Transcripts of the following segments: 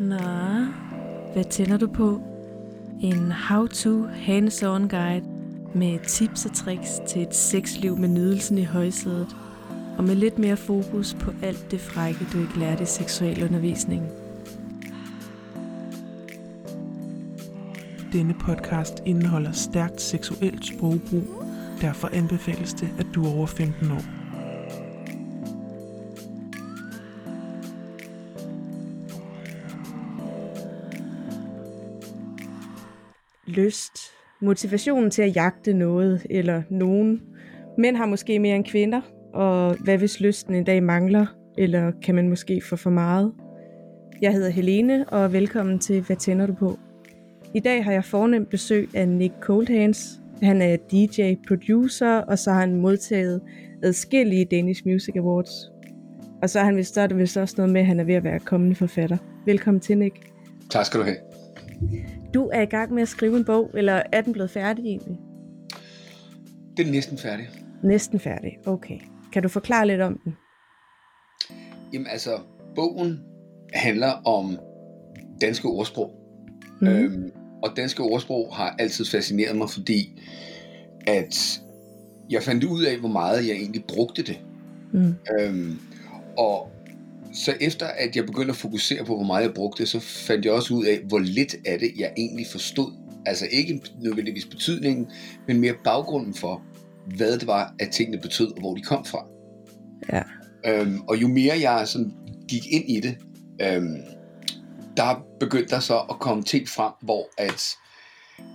Nå, hvad tænder du på? En how-to hands-on guide med tips og tricks til et sexliv med nydelsen i højsædet. Og med lidt mere fokus på alt det frække, du ikke lærte i seksualundervisningen. Denne podcast indeholder stærkt seksuelt sprogbrug. Derfor anbefales det, at du er over 15 år. Lyst, motivationen til at jagte noget eller nogen. Mænd har måske mere end kvinder, og hvad hvis lysten en dag mangler, eller kan man måske få for meget? Jeg hedder Helene, og velkommen til Hvad tænder du på? I dag har jeg fornemt besøg af Nick Coldhands. Han er DJ, producer, og så har han modtaget adskillige Danish Music Awards. Og så er han vist, så er det vist også noget med, at han er ved at være kommende forfatter. Velkommen til, Nick. Tak skal du have. Du er i gang med at skrive en bog, eller er den blevet færdig egentlig? Den er næsten færdig. Næsten færdig, okay. Kan du forklare lidt om den? Jamen altså, bogen handler om danske ordsprog. Mm. Øhm, og danske ordsprog har altid fascineret mig, fordi at jeg fandt ud af, hvor meget jeg egentlig brugte det. Mm. Øhm, og så efter at jeg begyndte at fokusere på, hvor meget jeg brugte, så fandt jeg også ud af, hvor lidt af det jeg egentlig forstod. Altså ikke nødvendigvis betydningen, men mere baggrunden for, hvad det var, at tingene betød, og hvor de kom fra. Ja. Øhm, og jo mere jeg sådan gik ind i det, øhm, der begyndte der så at komme ting frem, hvor at,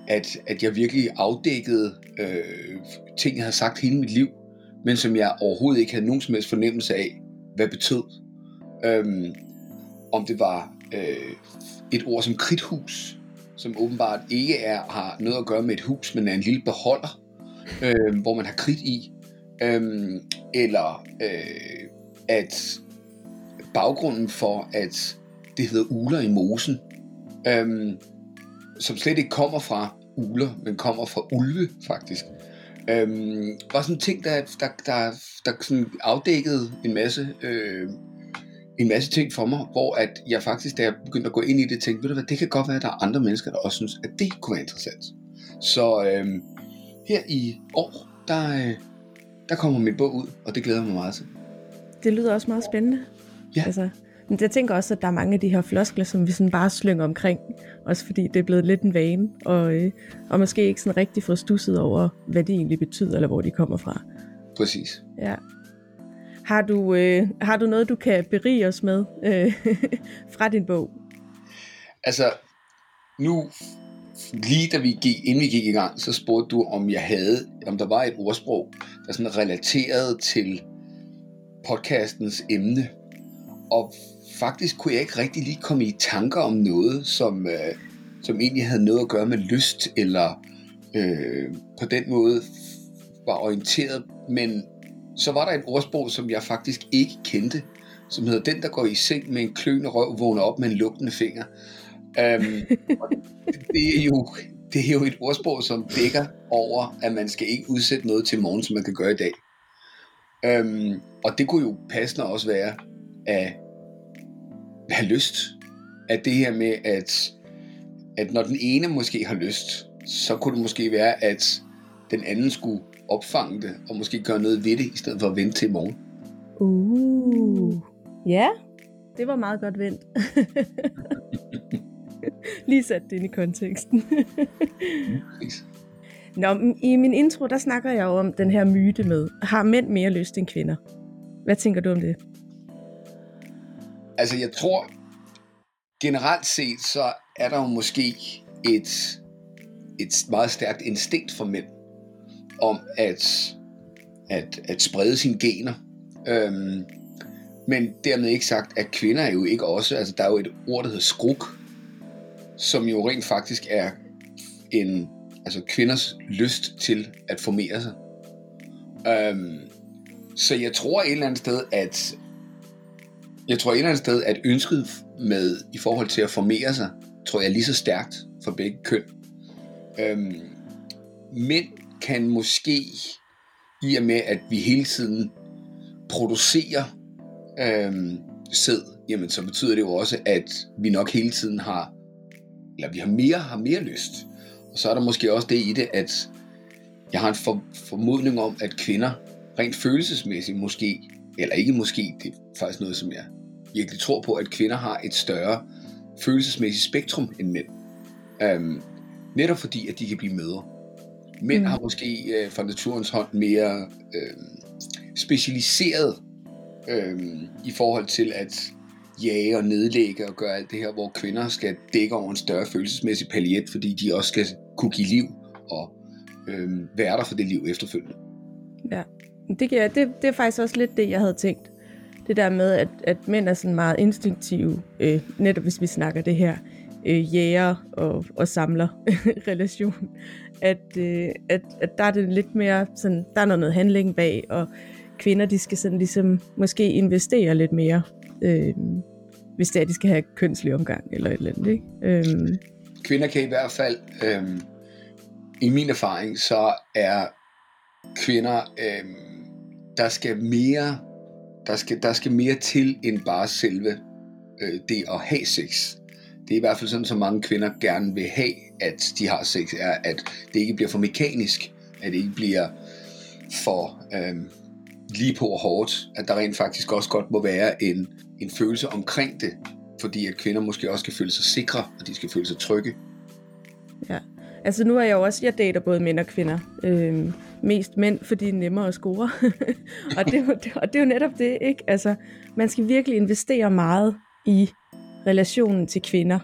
at, at jeg virkelig afdækkede øh, ting, jeg havde sagt hele mit liv, men som jeg overhovedet ikke havde nogen som helst fornemmelse af, hvad betød. Øhm, om det var øh, et ord som kridthus, som åbenbart ikke er har noget at gøre med et hus, men er en lille beholder, øh, hvor man har kridt i. Øhm, eller øh, at baggrunden for, at det hedder uler i mosen, øhm, som slet ikke kommer fra uler, men kommer fra ulve faktisk. Øhm, var sådan en ting, der, der, der, der sådan afdækkede en masse øh, en masse ting for mig, hvor at jeg faktisk, da jeg begyndte at gå ind i det, tænkte, ved du hvad, det kan godt være, at der er andre mennesker, der også synes, at det kunne være interessant. Så øh, her i år, der, øh, der kommer min bog ud, og det glæder mig meget til. Det lyder også meget spændende. Ja. Altså, men jeg tænker også, at der er mange af de her floskler, som vi sådan bare slynger omkring. Også fordi det er blevet lidt en vane, og, øh, og måske ikke sådan rigtig få stusset over, hvad det egentlig betyder, eller hvor de kommer fra. Præcis. Ja. Har du, øh, har du noget, du kan berige os med øh, fra din bog? Altså, nu lige da vi gik, inden vi gik i gang, så spurgte du, om jeg havde, om der var et ordsprog, der sådan relaterede til podcastens emne. Og faktisk kunne jeg ikke rigtig lige komme i tanker om noget, som, øh, som egentlig havde noget at gøre med lyst, eller øh, på den måde var orienteret. Men så var der et ordsprog, som jeg faktisk ikke kendte, som hedder, den der går i seng med en kløende røv, vågner op med en lugtende finger. Øhm, det, er jo, det er jo et ordsprog, som dækker over, at man skal ikke udsætte noget til morgen, som man kan gøre i dag. Øhm, og det kunne jo passende også være at have lyst. At det her med, at, at når den ene måske har lyst, så kunne det måske være, at den anden skulle opfange det, og måske gøre noget ved det, i stedet for at vente til i morgen. Uh, ja, det var meget godt vendt. Lige sat det ind i konteksten. Nå, i min intro, der snakker jeg jo om den her myte med, har mænd mere lyst end kvinder? Hvad tænker du om det? Altså, jeg tror, generelt set, så er der jo måske et, et meget stærkt instinkt for mænd, om at, at, at sprede sine gener. Øhm, men dermed ikke sagt, at kvinder er jo ikke også, altså der er jo et ord, der hedder skruk, som jo rent faktisk er en, altså kvinders lyst til at formere sig. Øhm, så jeg tror et eller andet sted, at jeg tror et eller andet sted, at ønsket med i forhold til at formere sig, tror jeg er lige så stærkt for begge køn. Øhm, mænd kan måske, i og med at vi hele tiden producerer øh, sæd, jamen så betyder det jo også, at vi nok hele tiden har, eller vi har mere, har mere lyst. Og så er der måske også det i det, at jeg har en for, formodning om, at kvinder rent følelsesmæssigt måske, eller ikke måske, det er faktisk noget, som jeg virkelig tror på, at kvinder har et større følelsesmæssigt spektrum end mænd. Øhm, netop fordi, at de kan blive mødre. Mænd mm. har måske øh, fra naturens hånd mere øh, specialiseret øh, i forhold til at jage og nedlægge og gøre alt det her, hvor kvinder skal dække over en større følelsesmæssig paljet, fordi de også skal kunne give liv og øh, være der for det liv efterfølgende. Ja, det, giver, det, det er faktisk også lidt det, jeg havde tænkt. Det der med, at, at mænd er sådan meget instinktive, øh, netop hvis vi snakker det her øh, Øh, jæger og, og samler relation, at, øh, at, at der er det lidt mere sådan, der er noget handling bag, og kvinder, de skal sådan ligesom måske investere lidt mere, øh, hvis det er, at de skal have kønslig omgang eller et eller andet, ikke? Øh. Kvinder kan i hvert fald, øh, i min erfaring, så er kvinder, øh, der skal mere, der skal, der skal mere til end bare selve øh, det at have sex det er i hvert fald sådan, så mange kvinder gerne vil have, at de har sex, er, at det ikke bliver for mekanisk, at det ikke bliver for øh, lige på og hårdt, at der rent faktisk også godt må være en, en følelse omkring det, fordi at kvinder måske også skal føle sig sikre, og de skal føle sig trygge. Ja, altså nu er jeg jo også, jeg dater både mænd og kvinder. Øhm, mest mænd, fordi det er nemmere at score. og, det, og det er jo netop det, ikke? Altså, man skal virkelig investere meget i relationen til kvinder.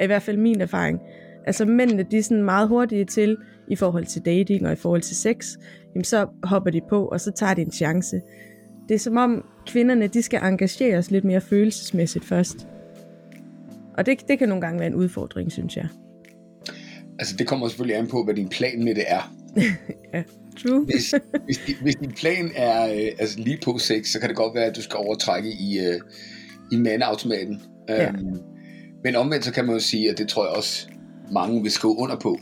Er i hvert fald min erfaring. Altså mændene, de er sådan meget hurtige til, i forhold til dating og i forhold til sex, jamen så hopper de på, og så tager de en chance. Det er som om kvinderne, de skal engageres lidt mere følelsesmæssigt først. Og det, det kan nogle gange være en udfordring, synes jeg. Altså det kommer selvfølgelig an på, hvad din plan med det er. ja, true. hvis, hvis, din, hvis din plan er øh, altså lige på sex, så kan det godt være, at du skal overtrække i, øh, i mandeautomaten. Ja. Øhm, men omvendt så kan man jo sige, at det tror jeg også mange vil skrive under på,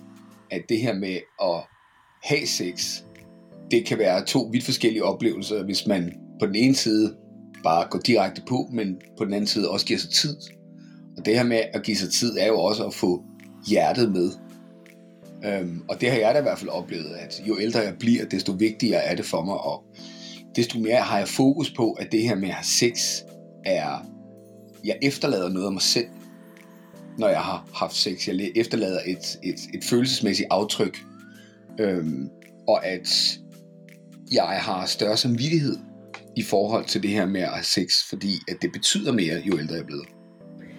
at det her med at have sex, det kan være to vidt forskellige oplevelser, hvis man på den ene side bare går direkte på, men på den anden side også giver sig tid. Og det her med at give sig tid er jo også at få hjertet med. Øhm, og det har jeg da i hvert fald oplevet, at jo ældre jeg bliver, desto vigtigere er det for mig, og desto mere har jeg fokus på, at det her med at have sex er jeg efterlader noget af mig selv, når jeg har haft sex. Jeg efterlader et, et, et følelsesmæssigt aftryk, øhm, og at jeg har større samvittighed i forhold til det her med at have sex, fordi at det betyder mere, jo ældre jeg er blevet.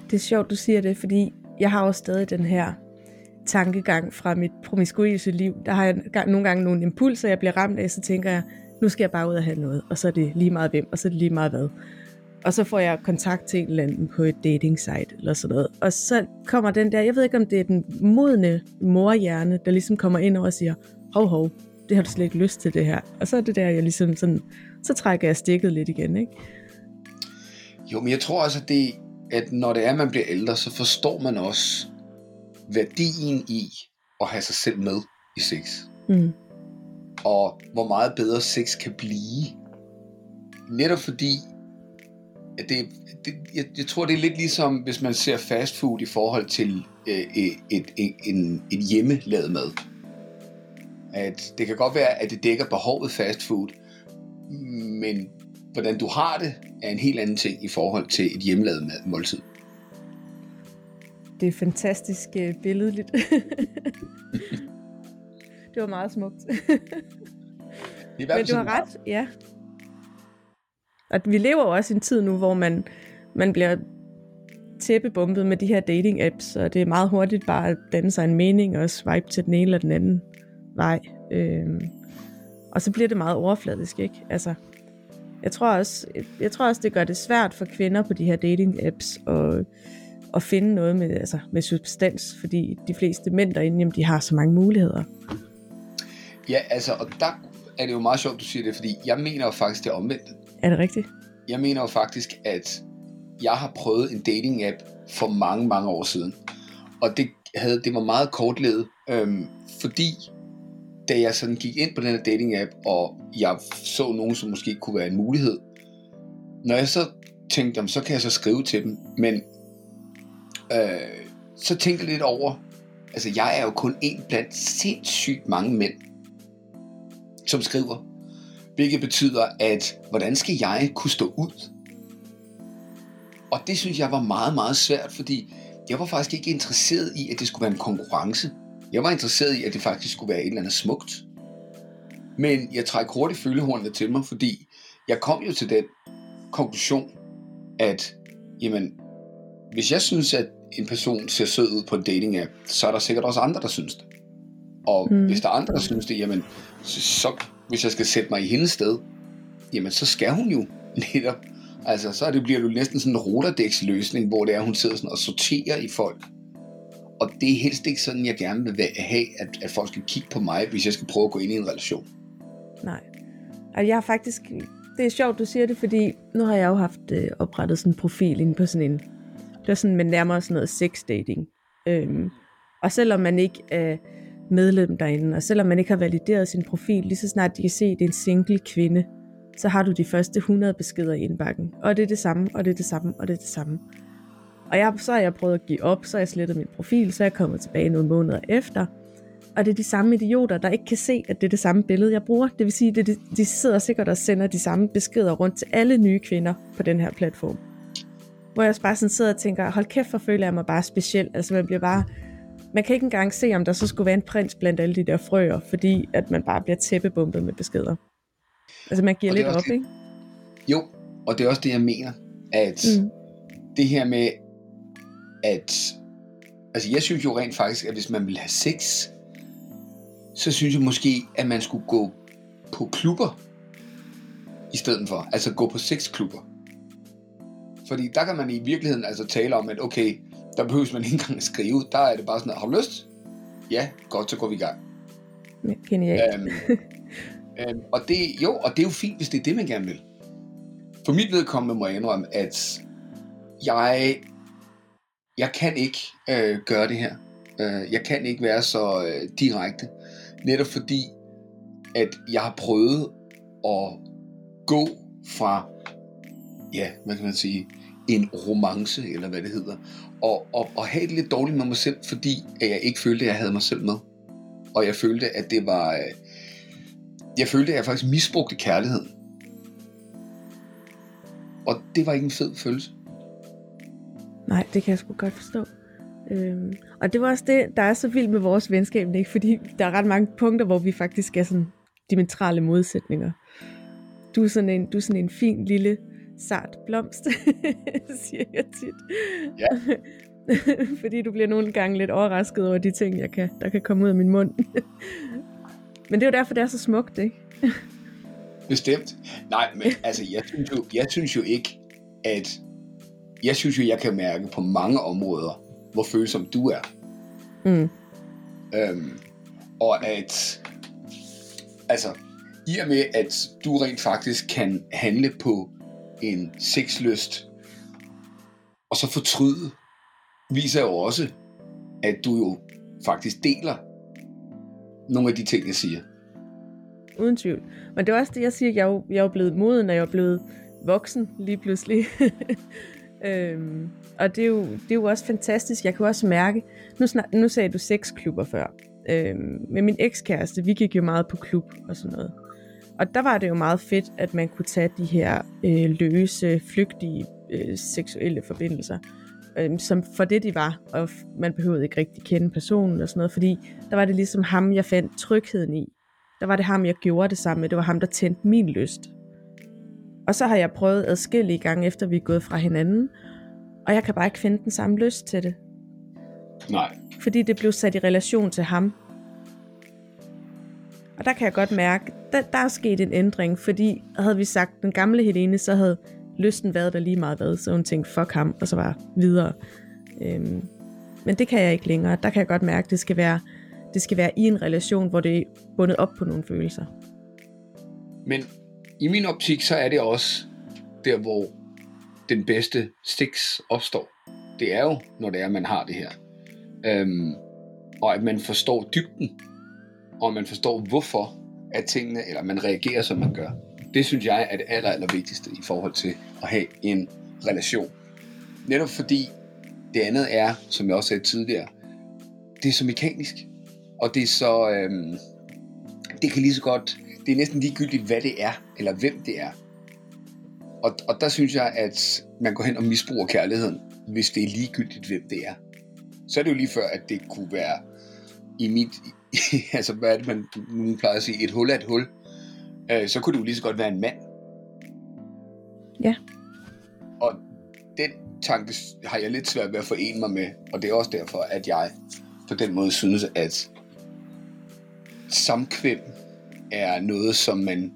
Det er sjovt, du siger det, fordi jeg har også stadig den her tankegang fra mit promiskuøse liv. Der har jeg nogle gange nogle impulser, jeg bliver ramt af, så tænker jeg, nu skal jeg bare ud og have noget, og så er det lige meget hvem, og så er det lige meget hvad. Og så får jeg kontakt til en eller anden på et dating site eller sådan noget. Og så kommer den der, jeg ved ikke om det er den modne morhjerne, der ligesom kommer ind og siger, hov hov, det har du slet ikke lyst til det her. Og så er det der, jeg ligesom sådan, så trækker jeg stikket lidt igen, ikke? Jo, men jeg tror også, at, det, at når det er, at man bliver ældre, så forstår man også værdien i at have sig selv med i sex. Mm. Og hvor meget bedre sex kan blive. Netop fordi, det, det, jeg, jeg tror, det er lidt ligesom, hvis man ser fast food i forhold til øh, et, et, et, en, en hjemmelavet mad. At det kan godt være, at det dækker behovet fast food, men hvordan du har det, er en helt anden ting i forhold til et hjemmelavet mad, måltid. Det er fantastisk øh, billedligt. det var meget smukt. Men du har ret, ja. Og vi lever jo også i en tid nu, hvor man, man bliver tæppebumpet med de her dating apps, og det er meget hurtigt bare at danne sig en mening og swipe til den ene eller den anden vej. Øhm, og så bliver det meget overfladisk, ikke? Altså, jeg tror også, jeg tror også, det gør det svært for kvinder på de her dating apps at, at finde noget med, altså, med substans, fordi de fleste mænd derinde, jamen, de har så mange muligheder. Ja, altså, og der er det jo meget sjovt, du siger det, fordi jeg mener jo faktisk det omvendt. Er det rigtigt? Jeg mener jo faktisk, at jeg har prøvet en dating-app for mange, mange år siden. Og det, havde, det var meget kortlevet, øhm, fordi da jeg sådan gik ind på den her dating-app, og jeg så nogen, som måske kunne være en mulighed, når jeg så tænkte, jamen, så kan jeg så skrive til dem. Men øh, så tænkte jeg lidt over, altså jeg er jo kun en blandt sindssygt mange mænd, som skriver. Hvilket betyder, at hvordan skal jeg kunne stå ud? Og det synes jeg var meget, meget svært, fordi jeg var faktisk ikke interesseret i, at det skulle være en konkurrence. Jeg var interesseret i, at det faktisk skulle være et eller andet smukt. Men jeg træk hurtigt følgehornene til mig, fordi jeg kom jo til den konklusion, at jamen, hvis jeg synes, at en person ser sød ud på en dating app, så er der sikkert også andre, der synes det. Og mm. hvis der er andre, der synes det, jamen, så, hvis jeg skal sætte mig i hendes sted, jamen, så skal hun jo netop. Altså, så det, bliver det jo næsten sådan en roterdæks løsning, hvor det er, hun sidder sådan og sorterer i folk. Og det er helst ikke sådan, jeg gerne vil have, at, at folk skal kigge på mig, hvis jeg skal prøve at gå ind i en relation. Nej. Og jeg har faktisk... Det er sjovt, du siger det, fordi nu har jeg jo haft øh, oprettet sådan en profil inde på sådan en... Det er sådan, man nærmer sådan noget sex dating. Øhm, og selvom man ikke Øh, medlem derinde, og selvom man ikke har valideret sin profil, lige så snart de kan se, at det er en single kvinde, så har du de første 100 beskeder i indbakken. Og det er det samme, og det er det samme, og det er det samme. Og jeg, så har jeg prøvet at give op, så har jeg slettet min profil, så er jeg kommet tilbage nogle måneder efter. Og det er de samme idioter, der ikke kan se, at det er det samme billede, jeg bruger. Det vil sige, at de sidder sikkert og sender de samme beskeder rundt til alle nye kvinder på den her platform. Hvor jeg bare sådan sidder og tænker, hold kæft, for føler jeg mig bare speciel. Altså man bliver bare... Man kan ikke engang se, om der så skulle være en prins blandt alle de der frøer, fordi at man bare bliver tæppebumpet med beskeder. Altså man giver lidt op, det, ikke? Jo, og det er også det, jeg mener, at mm. det her med, at altså jeg synes jo rent faktisk, at hvis man vil have sex, så synes jeg måske, at man skulle gå på klubber i stedet for. Altså gå på sexklubber. Fordi der kan man i virkeligheden altså tale om, at okay, der behøves man ikke engang at skrive. Der er det bare sådan, har du lyst? Ja, godt, så går vi i gang. Genialt. Øhm, øhm, og det, jo, og det er jo fint, hvis det er det, man gerne vil. For mit vedkommende må jeg indrømme, at jeg, jeg kan ikke øh, gøre det her. Øh, jeg kan ikke være så øh, direkte. Netop fordi, at jeg har prøvet at gå fra, ja, hvad kan man sige, en romance, eller hvad det hedder, og, og, og have det lidt dårligt med mig selv, fordi at jeg ikke følte, at jeg havde mig selv med. Og jeg følte, at det var... Øh, jeg følte, at jeg faktisk misbrugte kærligheden. Og det var ikke en fed følelse. Nej, det kan jeg sgu godt forstå. Øhm, og det var også det, der er så vildt med vores venskab, ikke? fordi der er ret mange punkter, hvor vi faktisk er sådan dimensionale modsætninger. Du er sådan en, du er sådan en fin lille sart blomst, siger jeg tit. Ja. fordi du bliver nogle gange lidt overrasket over de ting, jeg kan, der kan komme ud af min mund. men det er jo derfor, det er så smukt, ikke? Bestemt. Nej, men altså, jeg synes jo, jeg synes jo ikke, at jeg synes jo, jeg kan mærke på mange områder, hvor følsom du er. Mm. Øhm, og at, altså, i og med, at du rent faktisk kan handle på en sexlyst, og så fortryde, viser jo også, at du jo faktisk deler nogle af de ting, jeg siger. Uden tvivl. Men det er også det, jeg siger, jeg er jo, jeg er jo blevet moden, og jeg er blevet voksen lige pludselig. øhm, og det er, jo, det er jo også fantastisk. Jeg kan også mærke, nu, snak, nu sagde du seks klubber før. Øhm, med min ekskæreste, vi gik jo meget på klub og sådan noget. Og der var det jo meget fedt, at man kunne tage de her øh, løse, flygtige øh, seksuelle forbindelser, øh, som for det de var, og man behøvede ikke rigtig kende personen og sådan noget, fordi der var det ligesom ham, jeg fandt trygheden i. Der var det ham, jeg gjorde det sammen med. Det var ham, der tændte min lyst. Og så har jeg prøvet adskillige gange, efter vi er gået fra hinanden, og jeg kan bare ikke finde den samme lyst til det. Nej. Fordi det blev sat i relation til ham. Og der kan jeg godt mærke, der, der er sket en ændring, fordi havde vi sagt den gamle Helene, så havde lysten været der lige meget hvad, så hun tænkte, fuck ham, og så var videre. Øhm, men det kan jeg ikke længere. Der kan jeg godt mærke, at det skal være, det skal være i en relation, hvor det er bundet op på nogle følelser. Men i min optik, så er det også der, hvor den bedste sticks opstår. Det er jo, når det er, man har det her. Øhm, og at man forstår dybden, og man forstår, hvorfor at tingene, eller man reagerer, som man gør. Det synes jeg er det aller, aller vigtigste i forhold til at have en relation. Netop fordi det andet er, som jeg også sagde tidligere, det er så mekanisk. Og det er så... Øhm, det kan lige så godt... Det er næsten ligegyldigt, hvad det er, eller hvem det er. Og, og der synes jeg, at man går hen og misbruger kærligheden, hvis det er ligegyldigt, hvem det er. Så er det jo lige før, at det kunne være i mit... altså, hvad er det, man nu plejer at sige? Et hul er et hul. Øh, så kunne det jo lige så godt være en mand. Ja. Og den tanke har jeg lidt svært ved at forene mig med, og det er også derfor, at jeg på den måde synes, at samkvem er noget, som man,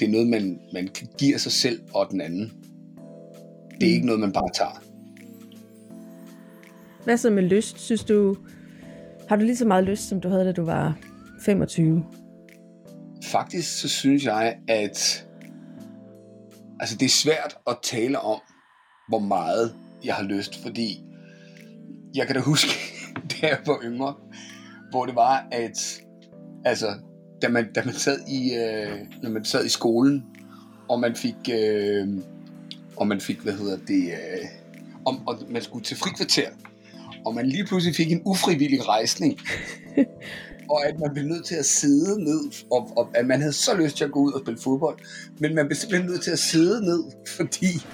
det er noget, man, man giver sig selv og den anden. Det er mm. ikke noget, man bare tager. Hvad så med lyst? Synes du, har du lige så meget lyst, som du havde, da du var 25? Faktisk så synes jeg, at altså det er svært at tale om, hvor meget jeg har lyst, fordi jeg kan da huske, da jeg var yngre, hvor det var, at altså, da man, da man sad i, øh, når man sad i skolen, og man fik, øh, og man fik, hvad hedder det, øh, om, og man skulle til frikvarter, og man lige pludselig fik en ufrivillig rejsning, og at man blev nødt til at sidde ned, og, og at man havde så lyst til at gå ud og spille fodbold, men man blev simpelthen nødt til at sidde ned, fordi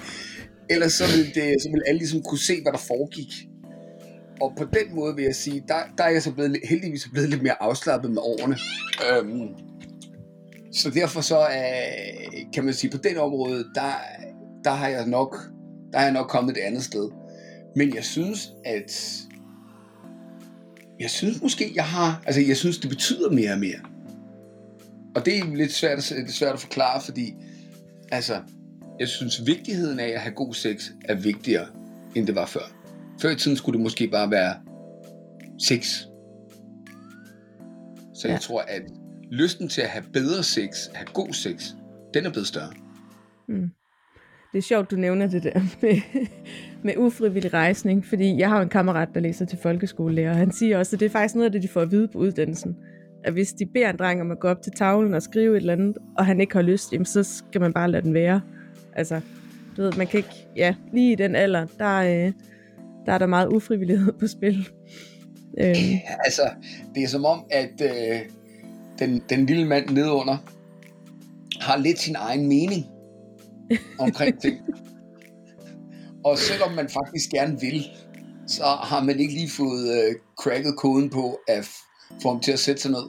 ellers så ville, det, så ville alle ligesom kunne se, hvad der foregik. Og på den måde vil jeg sige, der, der er jeg så blevet, heldigvis blevet lidt mere afslappet med årene. Øhm, så derfor så øh, kan man sige, på den område, der, der har jeg nok, der har jeg nok kommet et andet sted. Men jeg synes, at jeg synes måske, jeg har, altså jeg synes, det betyder mere og mere. Og det er lidt svært, det er svært at forklare, fordi altså, jeg synes, vigtigheden af at have god sex er vigtigere, end det var før. Før i tiden skulle det måske bare være sex. Så ja. jeg tror, at lysten til at have bedre sex, have god sex, den er blevet større. Mm. Det er sjovt, du nævner det der med, med ufrivillig rejsning, fordi jeg har en kammerat, der læser til folkeskolelærer, og han siger også, at det er faktisk noget af det, de får at vide på uddannelsen. At hvis de beder en dreng om at gå op til tavlen og skrive et eller andet, og han ikke har lyst, jamen, så skal man bare lade den være. Altså, du ved, man kan ikke, ja, lige i den alder, der, øh, der er der meget ufrivillighed på spil. Øhm. Altså, det er som om, at øh, den, den lille mand nedunder har lidt sin egen mening omkring ting. Og selvom man faktisk gerne vil, så har man ikke lige fået øh, cracket koden på at få ham til at sætte sig ned.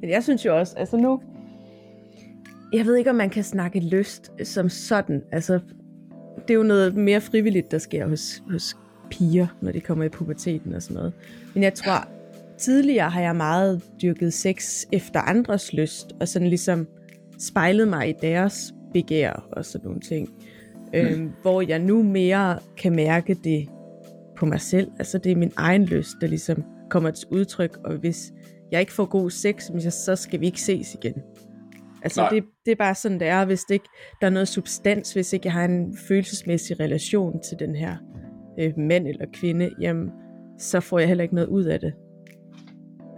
Men jeg synes jo også, altså nu, jeg ved ikke, om man kan snakke lyst som sådan. Altså, det er jo noget mere frivilligt, der sker hos, hos piger, når de kommer i puberteten og sådan noget. Men jeg tror, tidligere har jeg meget dyrket sex efter andres lyst, og sådan ligesom spejlet mig i deres begær og sådan nogle ting. Mm. Øhm, hvor jeg nu mere kan mærke det på mig selv. Altså det er min egen lyst, der ligesom kommer til udtryk, og hvis jeg ikke får god sex, så skal vi ikke ses igen. Altså det, det er bare sådan, det er, hvis det ikke der er noget substans, hvis ikke jeg har en følelsesmæssig relation til den her øh, mand eller kvinde, jamen, så får jeg heller ikke noget ud af det.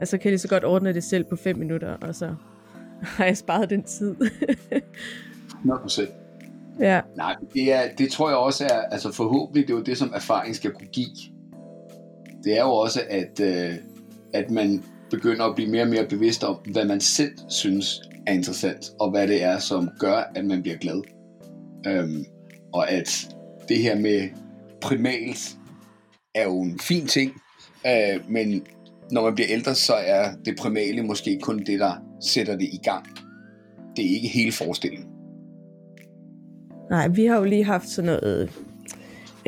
Altså kan jeg lige så godt ordne det selv på fem minutter, og så har jeg sparet den tid. 100%. Ja. Nej, det, er, det tror jeg også er, altså forhåbentlig, det er jo det, som erfaring skal kunne give. Det er jo også, at, øh, at man begynder at blive mere og mere bevidst om, hvad man selv synes er interessant, og hvad det er, som gør, at man bliver glad. Øhm, og at det her med primalt er jo en fin ting, øh, men når man bliver ældre, så er det primale måske kun det, der sætter det i gang. Det er ikke hele forestillingen. Nej, vi har jo lige haft sådan noget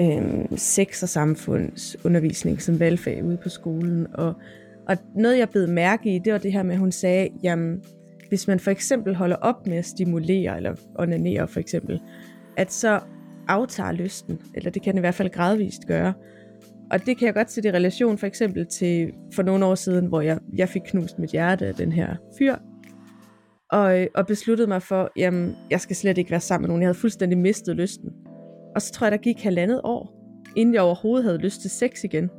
øh, sex- og samfundsundervisning som valgfag ude på skolen, og, og noget jeg blev mærke i, det var det her med, at hun sagde, jamen, hvis man for eksempel holder op med at stimulere, eller onanere for eksempel, at så aftager lysten, eller det kan den i hvert fald gradvist gøre. Og det kan jeg godt sætte i relation for eksempel til for nogle år siden, hvor jeg, jeg fik knust mit hjerte af den her fyr, og, øh, og besluttede mig for, jamen, jeg skal slet ikke være sammen med nogen. Jeg havde fuldstændig mistet lysten. Og så tror jeg, der gik halvandet år, inden jeg overhovedet havde lyst til sex igen.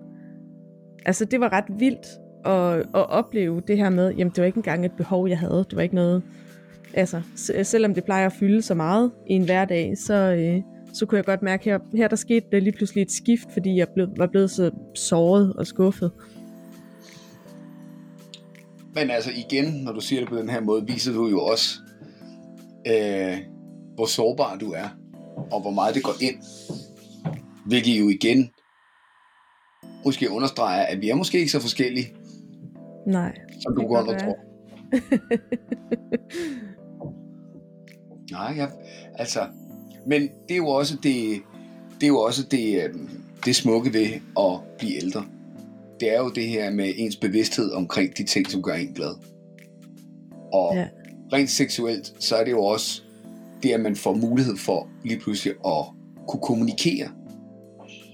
Altså, det var ret vildt at, at opleve det her med, jamen, det var ikke engang et behov, jeg havde. Det var ikke noget, altså, selvom det plejer at fylde så meget i en hverdag, så, øh, så kunne jeg godt mærke, her, her der skete det lige pludselig et skift, fordi jeg blev, var blevet så såret og skuffet. Men altså igen, når du siger det på den her måde, viser du jo også, øh, hvor sårbar du er, og hvor meget det går ind. Hvilket jo igen måske understreger, at vi er måske ikke så forskellige, Nej. som du godt tror. Nej, jeg, altså, men det er jo også det, det er jo også det, øh, det smukke ved at blive ældre. Det er jo det her med ens bevidsthed omkring de ting, som gør en glad. Og Ja. rent seksuelt, så er det jo også det, at man får mulighed for lige pludselig at kunne kommunikere.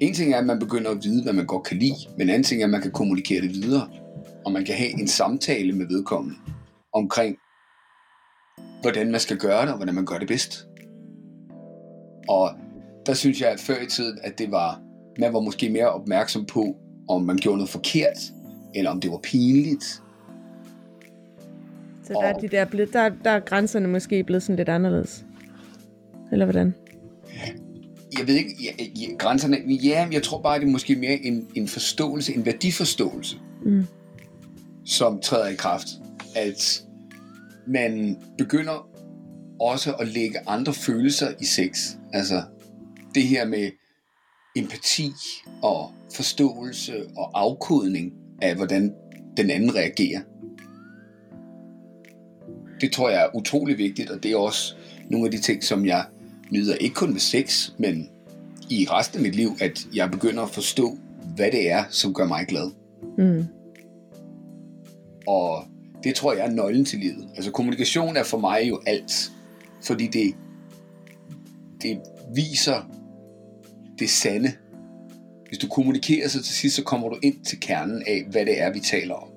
En ting er, at man begynder at vide, hvad man godt kan lide, men en anden ting er, at man kan kommunikere det videre. Og man kan have en samtale med vedkommende omkring, hvordan man skal gøre det, og hvordan man gør det bedst. Og der synes jeg, at før i tiden, at det var, man var måske mere opmærksom på, om man gjorde noget forkert, eller om det var pinligt. Så der er, de der, blevet, der, der er grænserne måske blevet sådan lidt anderledes. Eller hvordan? Jeg ved ikke, ja, ja, grænserne, ja, jeg tror bare, det er måske mere en, en forståelse, en værdiforståelse, Mm. som træder i kraft. At man begynder også at lægge andre følelser i sex. Altså det her med empati og forståelse og afkodning af, hvordan den anden reagerer. Det tror jeg er utrolig vigtigt, og det er også nogle af de ting, som jeg nyder ikke kun ved sex, men i resten af mit liv, at jeg begynder at forstå, hvad det er, som gør mig glad. Mm. Og det tror jeg er nøglen til livet. Altså kommunikation er for mig jo alt. Fordi det, det viser det sande. Hvis du kommunikerer, så til sidst, så kommer du ind til kernen af, hvad det er, vi taler om.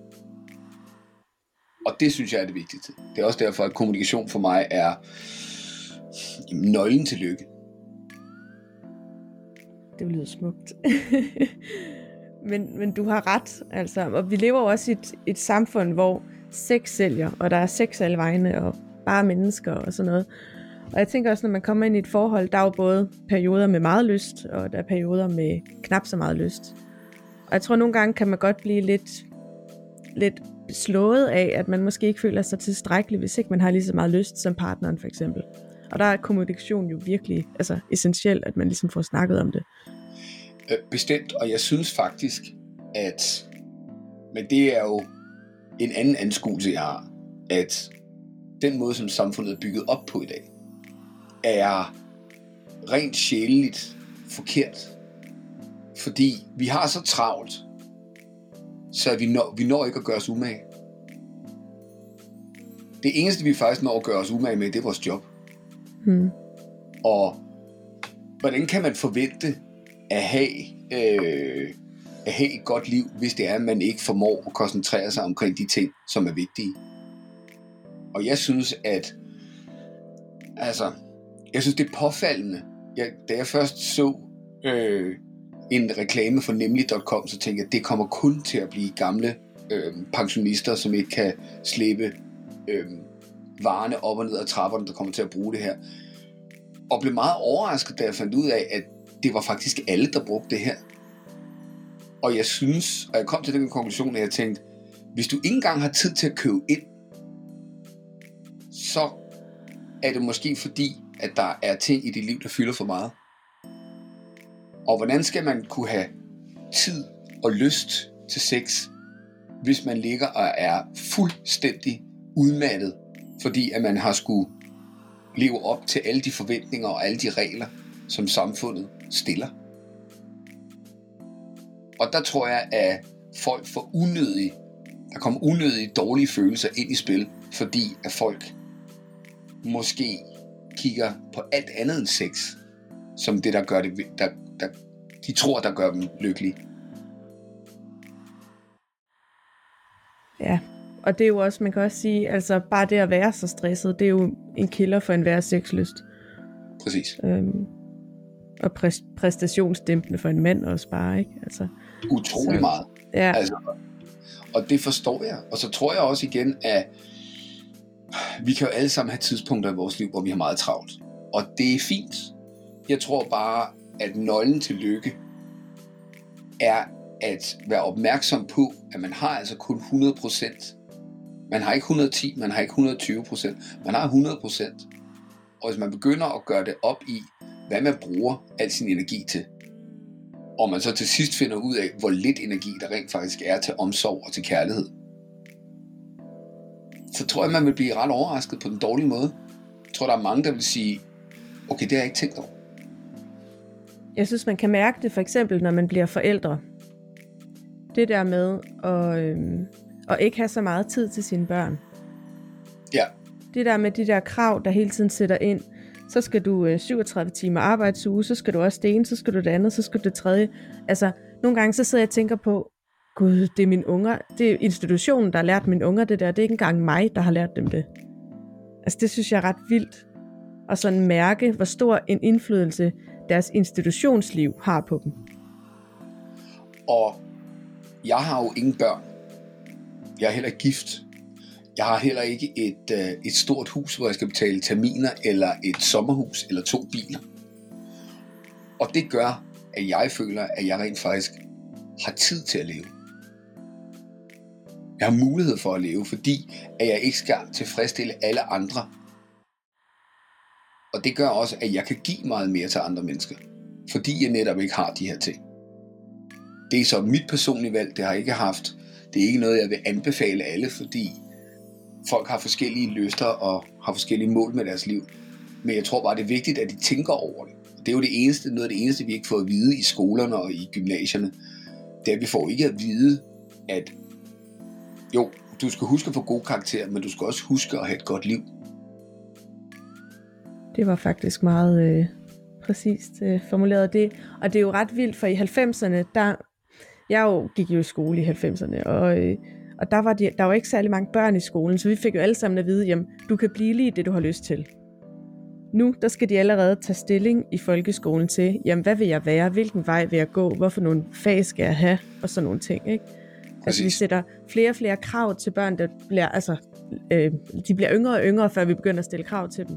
Og det synes jeg er det vigtigste. Det er også derfor, at kommunikation for mig er jamen, nøglen til lykke. Det lyder smukt. men, men du har ret, altså. Og vi lever jo også i et, et samfund, hvor sex sælger, og der er sex alle vegne, og bare mennesker og sådan noget. Og jeg tænker også, når man kommer ind i et forhold, der er jo både perioder med meget lyst, og der er perioder med knap så meget lyst. Og jeg tror, nogle gange kan man godt blive lidt, lidt slået af, at man måske ikke føler sig tilstrækkelig, hvis ikke man har lige så meget lyst som partneren for eksempel. Og der er kommunikation jo virkelig altså, essentielt, at man ligesom får snakket om det. Øh, bestemt, og jeg synes faktisk, at, men det er jo en anden anskuelse, jeg har, at den måde, som samfundet er bygget op på i dag, er rent sjæleligt forkert. Fordi vi har så travlt, så vi når, vi når ikke at gøre os umage. Det eneste, vi faktisk når at gøre os umage med, det er vores job. Hmm. Og hvordan kan man forvente at have, øh, at have et godt liv, hvis det er, at man ikke formår at koncentrere sig omkring de ting, som er vigtige? Og jeg synes, at altså, jeg synes, det er påfaldende. Jeg, da jeg først så øh, en reklame for nemlig.com, så tænkte jeg, at det kommer kun til at blive gamle øh, pensionister, som ikke kan slippe øh, varerne op og ned ad trapperne, der kommer til at bruge det her. Og blev meget overrasket, da jeg fandt ud af, at det var faktisk alle, der brugte det her. Og jeg synes, og jeg kom til den konklusion, at jeg tænkte, hvis du ikke engang har tid til at købe ind, så er det måske fordi, at der er ting i dit liv, der fylder for meget. Og hvordan skal man kunne have tid og lyst til sex, hvis man ligger og er fuldstændig udmattet, fordi at man har skulle leve op til alle de forventninger og alle de regler, som samfundet stiller. Og der tror jeg, at folk får unødige, der kommer unødige dårlige følelser ind i spil, fordi at folk måske kigger på alt andet end sex, som det, der gør det, der, der, de tror, der gør dem lykkelige. Ja, og det er jo også, man kan også sige, altså bare det at være så stresset, det er jo en kilder for enhver sexlyst. Præcis. Øhm, og præ- præstationsdæmpende for en mand også bare, ikke? Altså, Utrolig Så- meget. ja, Altså, og det forstår jeg. Og så tror jeg også igen, at vi kan jo alle sammen have tidspunkter i vores liv, hvor vi har meget travlt. Og det er fint. Jeg tror bare, at nøglen til lykke er at være opmærksom på, at man har altså kun 100%. Man har ikke 110, man har ikke 120%, man har 100%. Og hvis man begynder at gøre det op i, hvad man bruger al sin energi til, og man så til sidst finder ud af, hvor lidt energi der rent faktisk er til omsorg og til kærlighed, så tror jeg, man vil blive ret overrasket på den dårlige måde. Jeg tror, der er mange, der vil sige, okay, det har jeg ikke tænkt over. Jeg synes, man kan mærke det for eksempel, når man bliver forældre. Det der med at, øhm, at ikke have så meget tid til sine børn. Ja. Det der med de der krav, der hele tiden sætter ind. Så skal du øh, 37 timer arbejdsuge, så skal du også det ene, så skal du det andet, så skal du det tredje. Altså, nogle gange så sidder jeg og tænker på, gud, det er mine unger, det er institutionen, der har lært mine unger det der, det er ikke engang mig, der har lært dem det. Altså, det synes jeg er ret vildt. at sådan mærke, hvor stor en indflydelse deres institutionsliv har på dem. Og jeg har jo ingen børn. Jeg er heller ikke gift. Jeg har heller ikke et, øh, et stort hus, hvor jeg skal betale terminer, eller et sommerhus, eller to biler. Og det gør, at jeg føler, at jeg rent faktisk har tid til at leve. Jeg har mulighed for at leve, fordi at jeg ikke skal tilfredsstille alle andre. Og det gør også, at jeg kan give meget mere til andre mennesker, fordi jeg netop ikke har de her ting. Det er så mit personlige valg, det har jeg ikke haft. Det er ikke noget, jeg vil anbefale alle, fordi folk har forskellige lyster og har forskellige mål med deres liv. Men jeg tror bare, det er vigtigt, at de tænker over det. Det er jo det eneste, noget af det eneste, vi ikke får at vide i skolerne og i gymnasierne. Det er, at vi får ikke at vide, at jo, du skal huske at få gode karakterer, men du skal også huske at have et godt liv. Det var faktisk meget øh, præcist øh, formuleret det. Og det er jo ret vildt, for i 90'erne, der, jeg jo, gik jo i skole i 90'erne, og, øh, og der var, de, der var ikke særlig mange børn i skolen, så vi fik jo alle sammen at vide, jamen, du kan blive lige det, du har lyst til. Nu, der skal de allerede tage stilling i folkeskolen til, jamen, hvad vil jeg være, hvilken vej vil jeg gå, hvorfor nogle fag skal jeg have, og sådan nogle ting, ikke? Altså, vi sætter flere og flere krav til børn, der bliver, altså, øh, de bliver yngre og yngre, før vi begynder at stille krav til dem.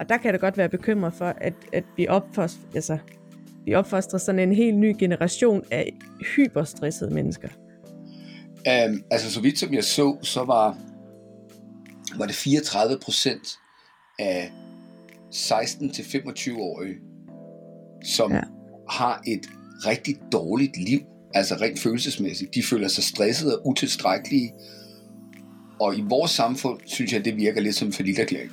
Og der kan det godt være bekymret for, at, at vi, opfostrer, altså, vi opfostrer sådan en helt ny generation af hyperstressede mennesker. Um, altså, så vidt som jeg så, så var, var det 34 procent af 16-25-årige, som ja. har et rigtig dårligt liv, altså rent følelsesmæssigt. De føler sig stressede og utilstrækkelige. Og i vores samfund, synes jeg, det virker lidt som en forlitterklæring.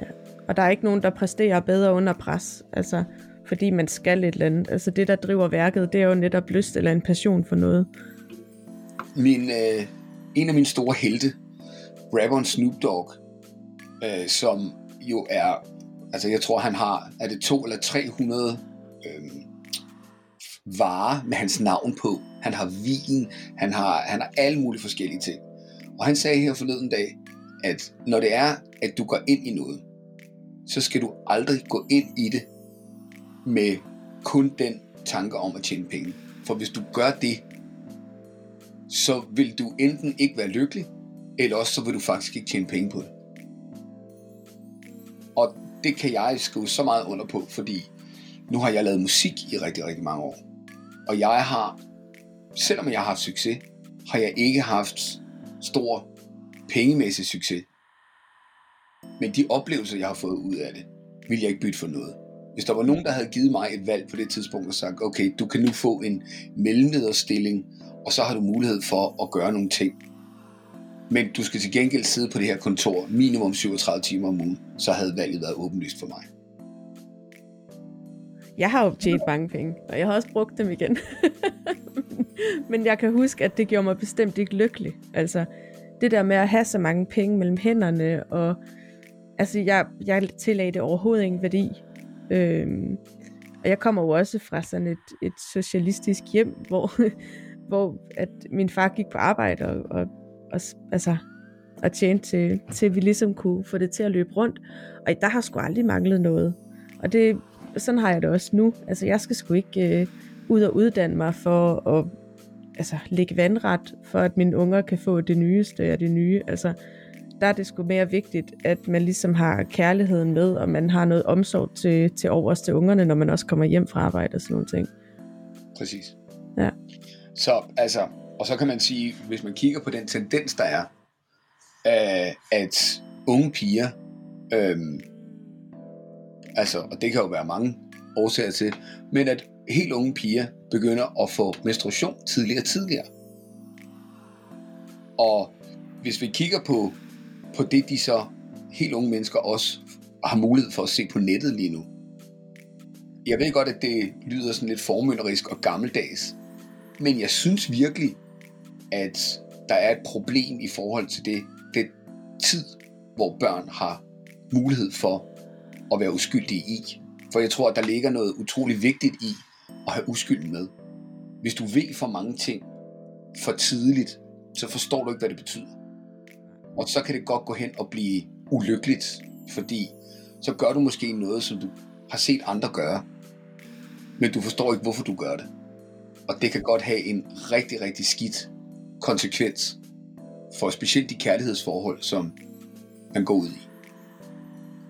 Ja. Og der er ikke nogen, der præsterer bedre under pres, altså fordi man skal et eller andet. Altså det, der driver værket, det er jo netop lyst eller en passion for noget. Min, øh, en af mine store helte, rapperen Snoop Dogg, øh, som jo er, altså jeg tror han har, er det to eller 300 øh, varer med hans navn på. Han har vin, han har, han har alle mulige forskellige ting. Og han sagde her forleden dag, at når det er, at du går ind i noget, så skal du aldrig gå ind i det med kun den tanke om at tjene penge. For hvis du gør det, så vil du enten ikke være lykkelig, eller også så vil du faktisk ikke tjene penge på det. Og det kan jeg skrive så meget under på, fordi nu har jeg lavet musik i rigtig, rigtig mange år. Og jeg har, selvom jeg har haft succes, har jeg ikke haft stor pengemæssig succes. Men de oplevelser, jeg har fået ud af det, vil jeg ikke bytte for noget. Hvis der var nogen, der havde givet mig et valg på det tidspunkt og sagt, okay, du kan nu få en mellemlederstilling, og så har du mulighed for at gøre nogle ting. Men du skal til gengæld sidde på det her kontor minimum 37 timer om ugen, så havde valget været åbenlyst for mig. Jeg har jo tjent mange penge, og jeg har også brugt dem igen. Men jeg kan huske, at det gjorde mig bestemt ikke lykkelig. Altså, det der med at have så mange penge mellem hænderne, og altså, jeg, jeg tillagde det overhovedet ingen værdi. Øhm, og jeg kommer jo også fra sådan et, et socialistisk hjem, hvor, hvor at min far gik på arbejde og, og, og altså, og tjente til, til, vi ligesom kunne få det til at løbe rundt. Og der har sgu aldrig manglet noget. Og det, sådan har jeg det også nu. Altså, jeg skal sgu ikke øh, ud og uddanne mig for at altså, lægge vandret, for at mine unger kan få det nyeste af det nye. Altså, der er det sgu mere vigtigt, at man ligesom har kærligheden med, og man har noget omsorg til, til overs til ungerne, når man også kommer hjem fra arbejde og sådan nogle ting. Præcis. Ja. Så altså, og så kan man sige, hvis man kigger på den tendens, der er, øh, at unge piger, øh, altså, og det kan jo være mange årsager til, men at helt unge piger begynder at få menstruation tidligere og tidligere. Og hvis vi kigger på, på det, de så helt unge mennesker også har mulighed for at se på nettet lige nu. Jeg ved godt, at det lyder sådan lidt formynderisk og gammeldags, men jeg synes virkelig, at der er et problem i forhold til det, det tid, hvor børn har mulighed for at være uskyldige i. For jeg tror, at der ligger noget utrolig vigtigt i at have uskylden med. Hvis du ved for mange ting for tidligt, så forstår du ikke, hvad det betyder. Og så kan det godt gå hen og blive ulykkeligt, fordi så gør du måske noget, som du har set andre gøre, men du forstår ikke, hvorfor du gør det. Og det kan godt have en rigtig, rigtig skidt konsekvens for specielt de kærlighedsforhold, som man går ud i.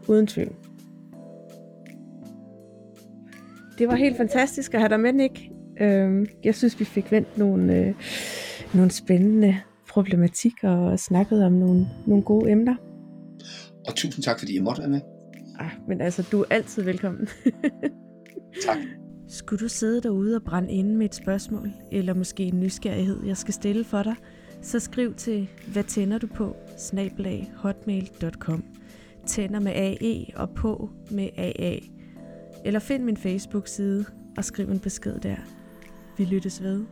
Uden tvivl. Det var helt fantastisk at have dig med, Nick. Øhm, jeg synes, vi fik vendt nogle, øh, nogle spændende problematikker og snakket om nogle, nogle gode emner. Og tusind tak, fordi jeg måtte være med. Ah, men altså, du er altid velkommen. tak. Skulle du sidde derude og brænde inde med et spørgsmål, eller måske en nysgerrighed, jeg skal stille for dig, så skriv til, hvad tænder du på, snabelag hotmail.com. Tænder med AE og på med AA. Eller find min Facebook-side og skriv en besked der. Vi lyttes ved.